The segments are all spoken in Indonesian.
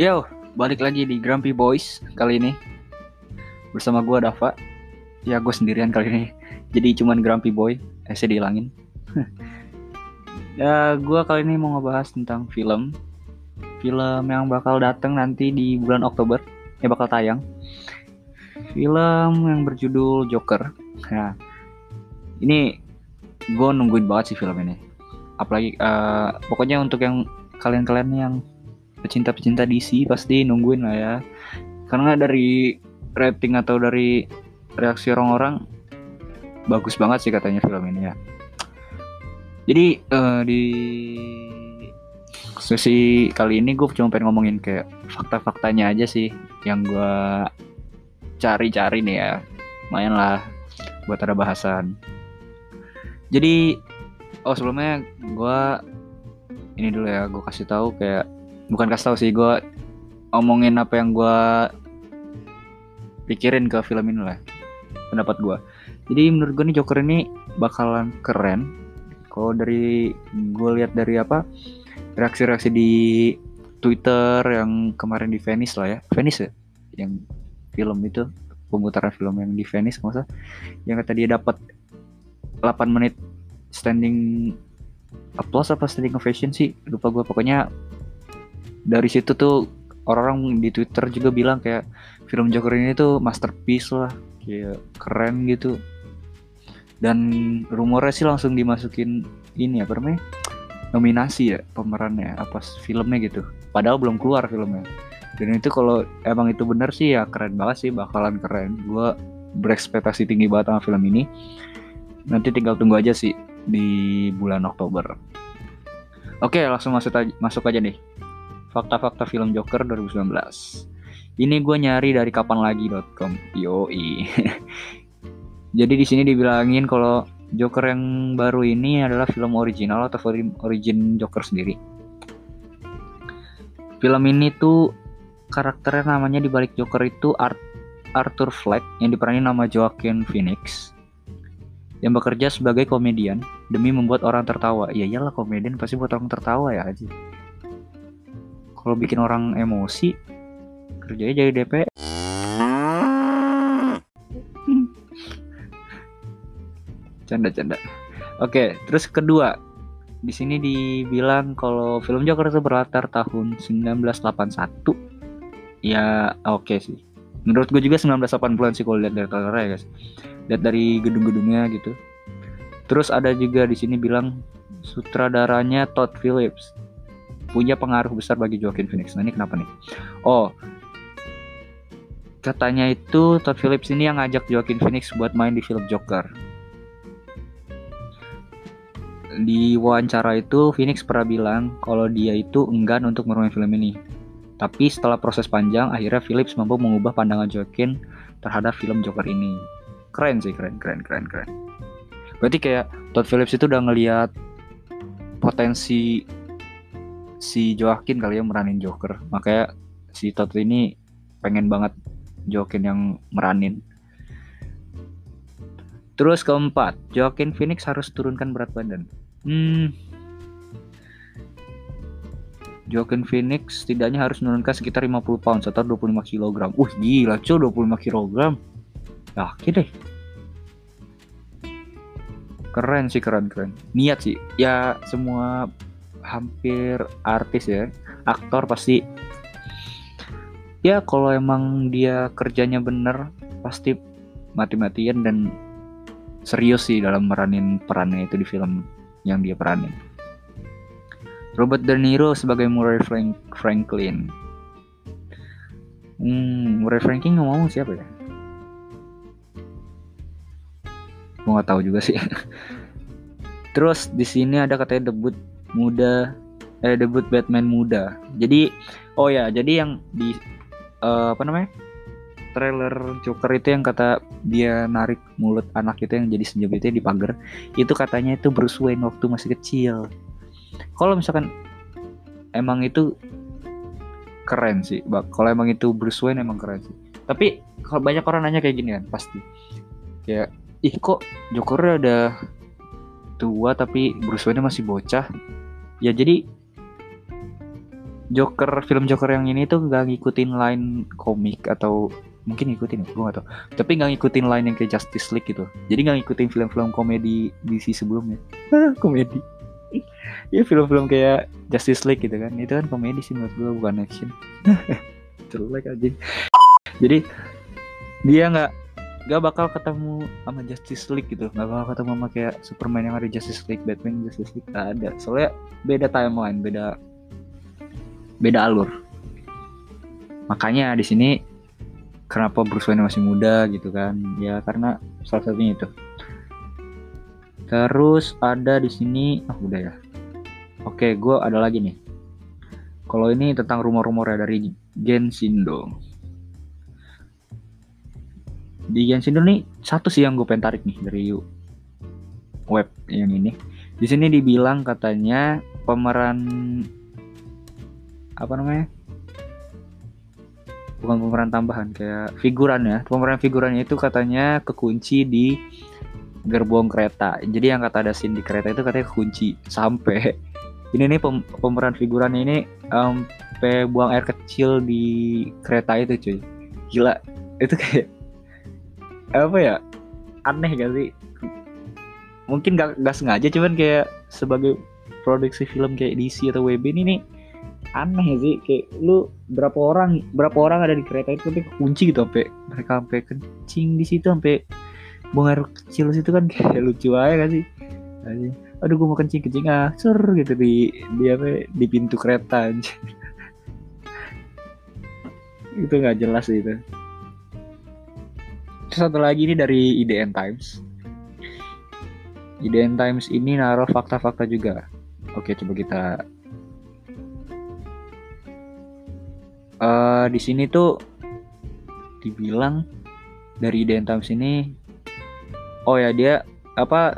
Yo, balik lagi di Grumpy Boys kali ini bersama gue Dava. Ya gue sendirian kali ini, jadi cuman Grumpy Boy. Eh, saya dihilangin. ya gue kali ini mau ngebahas tentang film, film yang bakal datang nanti di bulan Oktober, ya bakal tayang. Film yang berjudul Joker. Nah, ini gue nungguin banget sih film ini. Apalagi, uh, pokoknya untuk yang kalian-kalian yang pecinta-pecinta DC pasti nungguin lah ya. Karena dari rating atau dari reaksi orang-orang bagus banget sih katanya film ini ya. Jadi uh, di sesi kali ini gue cuma pengen ngomongin kayak fakta-faktanya aja sih yang gue cari-cari nih ya. Lumayan lah buat ada bahasan. Jadi oh sebelumnya gue ini dulu ya gue kasih tahu kayak bukan kasih tau sih gue omongin apa yang gue pikirin ke film ini lah pendapat gue jadi menurut gue nih Joker ini bakalan keren. Kalau dari gue lihat dari apa reaksi-reaksi di Twitter yang kemarin di Venice lah ya. Venice ya? Yang film itu pemutaran film yang di Venice masa yang kata dia dapat 8 menit standing applause apa standing ovation sih? Lupa gue pokoknya dari situ tuh orang-orang di Twitter juga bilang kayak film Joker ini tuh masterpiece lah kayak keren gitu. Dan rumornya sih langsung dimasukin ini apa namanya nominasi ya pemerannya apa filmnya gitu. Padahal belum keluar filmnya. Dan itu kalau emang itu benar sih ya keren banget sih bakalan keren. Gue berekspektasi tinggi banget sama film ini. Nanti tinggal tunggu aja sih di bulan Oktober. Oke langsung masuk aja, masuk aja nih fakta-fakta film Joker 2019. Ini gue nyari dari kapanlagi.com. Yoi. Jadi di sini dibilangin kalau Joker yang baru ini adalah film original atau origin Joker sendiri. Film ini tuh karakternya namanya di balik Joker itu Art Arthur Fleck yang diperanin nama Joaquin Phoenix yang bekerja sebagai komedian demi membuat orang tertawa. Ya iyalah komedian pasti buat orang tertawa ya aja kalau bikin orang emosi kerjanya jadi DP canda-canda. Oke terus kedua. Di sini dibilang kalau film Joker itu berlatar tahun 1981 ya oke okay sih. Menurut gue juga 1980-an sih kalau lihat dari trailernya ya guys. Lihat dari gedung-gedungnya gitu. Terus ada juga di sini bilang sutradaranya Todd Phillips punya pengaruh besar bagi Joaquin Phoenix. Nah ini kenapa nih? Oh, katanya itu Todd Phillips ini yang ngajak Joaquin Phoenix buat main di film Joker. Di wawancara itu Phoenix pernah bilang kalau dia itu enggan untuk merumah film ini. Tapi setelah proses panjang, akhirnya Phillips mampu mengubah pandangan Joaquin terhadap film Joker ini. Keren sih, keren, keren, keren, keren. Berarti kayak Todd Phillips itu udah ngeliat potensi si Joaquin kali ya meranin Joker makanya si Todd ini pengen banget Joaquin yang meranin terus keempat Joaquin Phoenix harus turunkan berat badan hmm Joaquin Phoenix setidaknya harus menurunkan sekitar 50 pounds atau 25 kg. Uh, gila cuy, 25 kg. Yakin deh. Keren sih, keren, keren. Niat sih. Ya, semua hampir artis ya aktor pasti. Ya kalau emang dia kerjanya bener pasti mati-matian dan serius sih dalam meranin perannya itu di film yang dia peranin. Robert De Niro sebagai Murray Frank Franklin. Hmm, Murray Franklin ngomong siapa ya? Gue nggak tahu juga sih. Terus di sini ada katanya debut muda eh debut Batman muda. Jadi oh ya, jadi yang di uh, apa namanya? trailer Joker itu yang kata dia narik mulut anak itu yang jadi senjata itu di pagar itu katanya itu Bruce Wayne waktu masih kecil kalau misalkan emang itu keren sih kalau emang itu Bruce Wayne emang keren sih tapi kalau banyak orang nanya kayak gini kan pasti kayak ih kok Joker ada tua tapi Bruce Wayne masih bocah. Ya jadi Joker film Joker yang ini tuh nggak ngikutin line komik atau mungkin ngikutin gue gak tau tapi nggak ngikutin line yang kayak Justice League gitu. Jadi nggak ngikutin film-film komedi DC sebelumnya. Komedi. Ya film-film kayak Justice League gitu kan. Itu kan komedi sih menurut gue bukan action. Like aja jadi dia nggak nggak bakal ketemu sama Justice League gitu. Nggak bakal ketemu sama kayak Superman yang ada Justice League Batman Justice League. Gak ada. Soalnya beda timeline beda beda alur. Makanya di sini kenapa Bruce Wayne masih muda gitu kan? Ya karena salah satunya itu. Terus ada di sini ah oh, udah ya. Oke gue ada lagi nih. Kalau ini tentang rumor-rumor ya dari Genshindo di Genshindo nih satu sih yang gue pengen tarik nih dari web yang ini. Di sini dibilang katanya pemeran apa namanya? Bukan pemeran tambahan kayak figuran ya. Pemeran figurannya itu katanya kekunci di gerbong kereta. Jadi yang kata ada scene di kereta itu katanya kekunci. Sampai ini nih pem pemeran figurannya ini sampai um, buang air kecil di kereta itu cuy. Gila. Itu kayak apa ya? Aneh gak sih? Mungkin gak, gak sengaja cuman kayak sebagai produksi film kayak DC atau WB ini nih aneh sih? Kayak lu berapa orang berapa orang ada di kereta itu tapi kunci gitu sampai mereka sampai kencing di situ sampai buang air kecil situ kan kayak lucu aja gak sih? Aduh gue mau kencing kencing ah sur gitu di di apa di pintu kereta aja itu nggak jelas itu Satu lagi ini dari IDN Times IDN Times ini naruh fakta-fakta juga oke coba kita uh, di sini tuh dibilang dari Times ini oh ya dia apa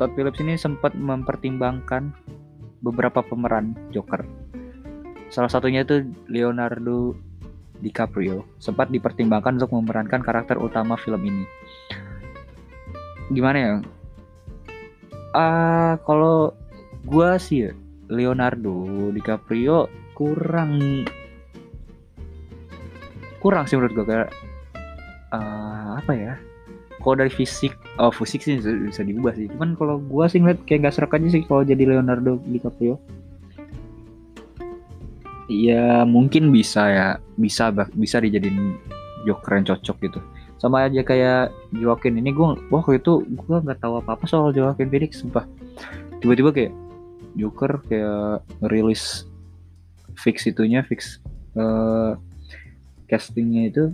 Todd Phillips ini sempat mempertimbangkan beberapa pemeran Joker. Salah satunya itu Leonardo DiCaprio sempat dipertimbangkan untuk memerankan karakter utama film ini. Gimana ya? Ah, uh, kalau gua sih ya, Leonardo DiCaprio kurang kurang sih menurut gue kayak uh, apa ya kalau dari fisik oh fisik sih bisa, diubah sih cuman kalau gue sih ngeliat kayak gak serak aja sih kalau jadi Leonardo DiCaprio Iya mungkin bisa ya. Bisa bisa dijadiin Joker yang cocok gitu. Sama aja kayak Joaquin. Ini gue waktu itu gue nggak tahu apa apa soal Joaquin Phoenix sumpah. Tiba-tiba kayak Joker kayak rilis fix itunya fix uh, castingnya itu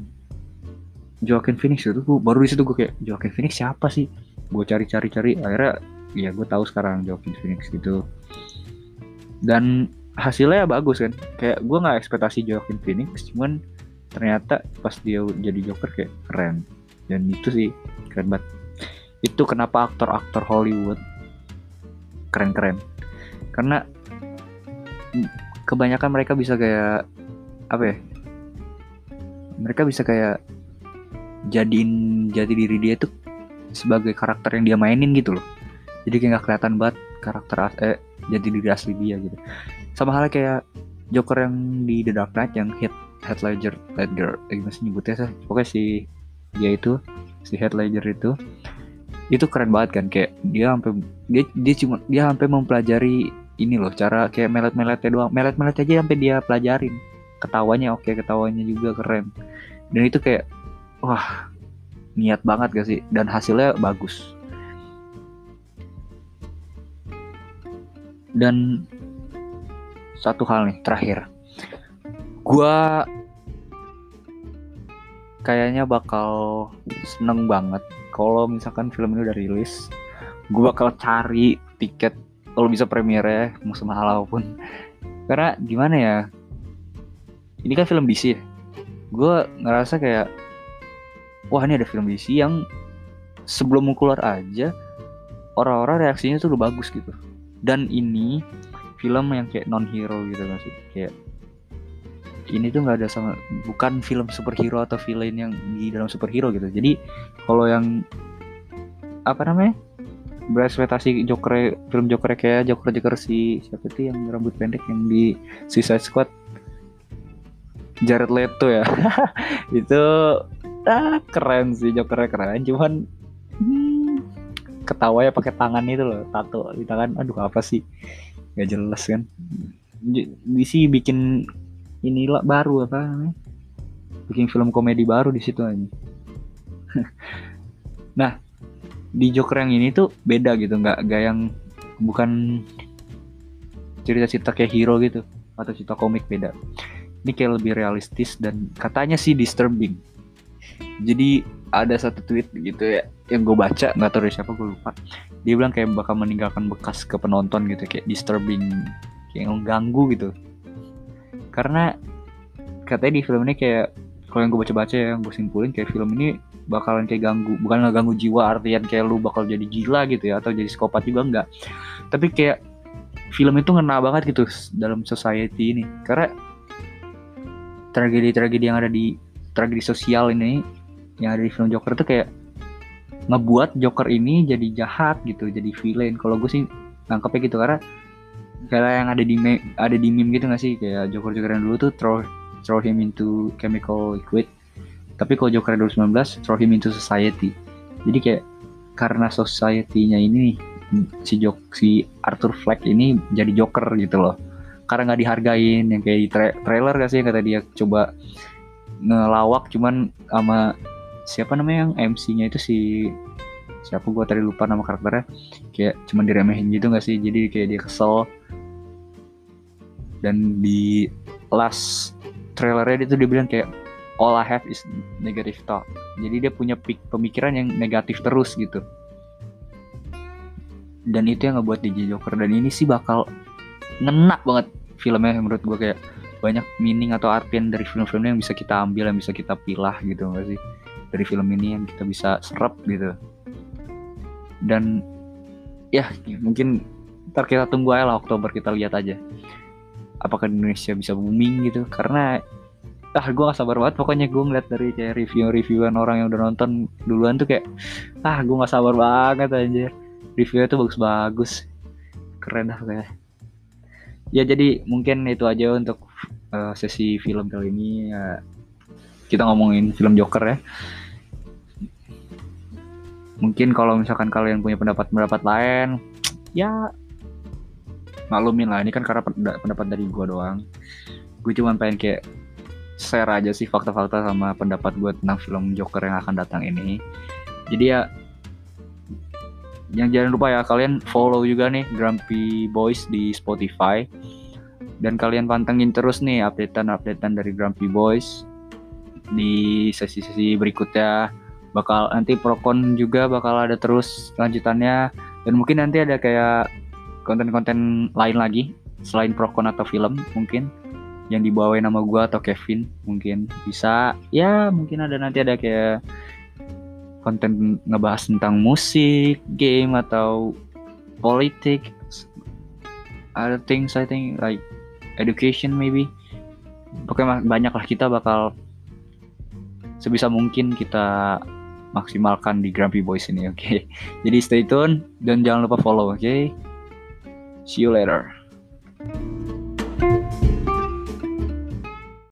Joaquin Phoenix itu gue baru di situ gue kayak Joaquin Phoenix siapa sih? Gue cari-cari cari. Akhirnya ya gue tahu sekarang Joaquin Phoenix gitu. Dan hasilnya bagus kan. Kayak gue nggak ekspektasi Joaquin Phoenix cuman ternyata pas dia jadi Joker kayak keren. Dan itu sih keren banget. Itu kenapa aktor-aktor Hollywood keren-keren. Karena kebanyakan mereka bisa kayak apa ya mereka bisa kayak jadiin jati diri dia tuh sebagai karakter yang dia mainin gitu loh. Jadi kayak gak kelihatan banget karakter eh jadi diri asli dia gitu. Sama halnya kayak Joker yang di The Dark Knight yang hit Heath Ledger Ledger eh, gimana nyebutnya sih? Pokoknya si dia itu si Heath Ledger itu itu keren banget kan kayak dia sampai dia dia cuma dia sampai mempelajari ini loh cara kayak melet-meletnya doang. Melet-melet aja sampai dia pelajarin. Ketawanya oke ketawanya juga keren. Dan itu kayak wah niat banget gak sih? Dan hasilnya bagus dan satu hal nih terakhir. Gua kayaknya bakal seneng banget kalau misalkan film ini udah rilis. Gue bakal cari tiket kalau bisa premiere mau semahal apa pun karena gimana ya ini kan film DC ya. Gue ngerasa kayak wah ini ada film DC yang sebelum keluar aja orang-orang reaksinya tuh udah bagus gitu dan ini film yang kayak non hero gitu kan sih? Kayak ini tuh nggak ada sama bukan film superhero atau villain yang di dalam superhero gitu. Jadi kalau yang apa namanya? Berekspektasi Joker film Joker kayak Joker Joker si siapa itu yang rambut pendek yang di Suicide Squad? Jared Leto ya. Itu ah, keren sih Jokernya keren. Cuman ketawa ya pakai tangan itu loh tato. Di tangan aduh apa sih? Nggak jelas kan. Sih bikin inilah baru apa namanya? Bikin film komedi baru di situ aja. Nah di Joker yang ini tuh beda gitu nggak nggak yang bukan cerita-cerita kayak hero gitu atau cerita komik beda. Ini kayak lebih realistis dan katanya sih disturbing. Jadi ada satu tweet gitu ya yang gue baca nggak tahu dari siapa gue lupa. Dia bilang kayak bakal meninggalkan bekas ke penonton gitu kayak disturbing kayak mengganggu gitu. Karena katanya di film ini kayak kalau yang gue baca-baca ya yang gue simpulin kayak film ini bakalan kayak ganggu bukan nggak ganggu jiwa artian kayak lu bakal jadi gila gitu ya atau jadi psikopat juga enggak tapi kayak film itu ngena banget gitu dalam society ini. Karena tragedi-tragedi yang ada di tragedi sosial ini yang ada di film Joker itu kayak ngebuat Joker ini jadi jahat gitu jadi villain. Kalau gue sih nangkepnya gitu karena kayak yang ada di ada di meme gitu gak sih? Kayak Joker Joker yang dulu tuh throw throw him into chemical liquid. Tapi kalau Joker 2019 throw him into society. Jadi kayak karena society-nya ini si Jok si Arthur Fleck ini jadi Joker gitu loh. Karena nggak dihargain yang kayak di tra trailer gak sih yang kata dia coba ngelawak cuman sama siapa namanya yang MC-nya itu si siapa gue tadi lupa nama karakternya. Kayak cuman diremehin gitu gak sih? Jadi kayak dia kesel. Dan di last trailernya dia tuh dia bilang kayak all I have is negative talk jadi dia punya pemikiran yang negatif terus gitu. Dan itu yang ngebuat DJ Joker. Dan ini sih bakal ngena banget filmnya menurut gue kayak banyak meaning atau artian dari film-film yang bisa kita ambil yang bisa kita pilah gitu gak sih dari film ini yang kita bisa serap gitu. Dan ya mungkin ntar kita tunggu aja lah Oktober kita lihat aja. Apakah Indonesia bisa booming gitu. Karena ah gue gak sabar banget pokoknya. Gue ngeliat dari kayak review-reviewan orang yang udah nonton duluan tuh kayak ah gue gak sabar banget aja reviewnya tuh bagus-bagus. Keren dah kayak ya jadi mungkin itu aja untuk uh, sesi film kali ini. Ya, kita ngomongin film Joker ya mungkin kalau misalkan kalian punya pendapat-pendapat lain ya maklumin lah. Ini kan karena pendapat dari gue doang. Gue cuma pengen kayak share aja sih fakta-fakta sama pendapat gue tentang film Joker yang akan datang ini. Jadi ya yang jangan lupa ya kalian follow juga nih Grumpy Boys di Spotify. Dan kalian pantengin terus nih updatean-updatean dari Grumpy Boys di sesi-sesi berikutnya bakal nanti Procon juga bakal ada terus lanjutannya. Dan mungkin nanti ada kayak konten-konten lain lagi selain Procon atau film mungkin yang dibawain nama gue atau Kevin mungkin bisa. Ya mungkin ada nanti ada kayak konten ngebahas tentang musik, game atau politik, other things I think like education maybe. Pokoknya banyak lah kita bakal sebisa mungkin kita maksimalkan di Grumpy Boys ini, oke? Okay? Jadi stay tune dan jangan lupa follow, oke? Okay? See you later.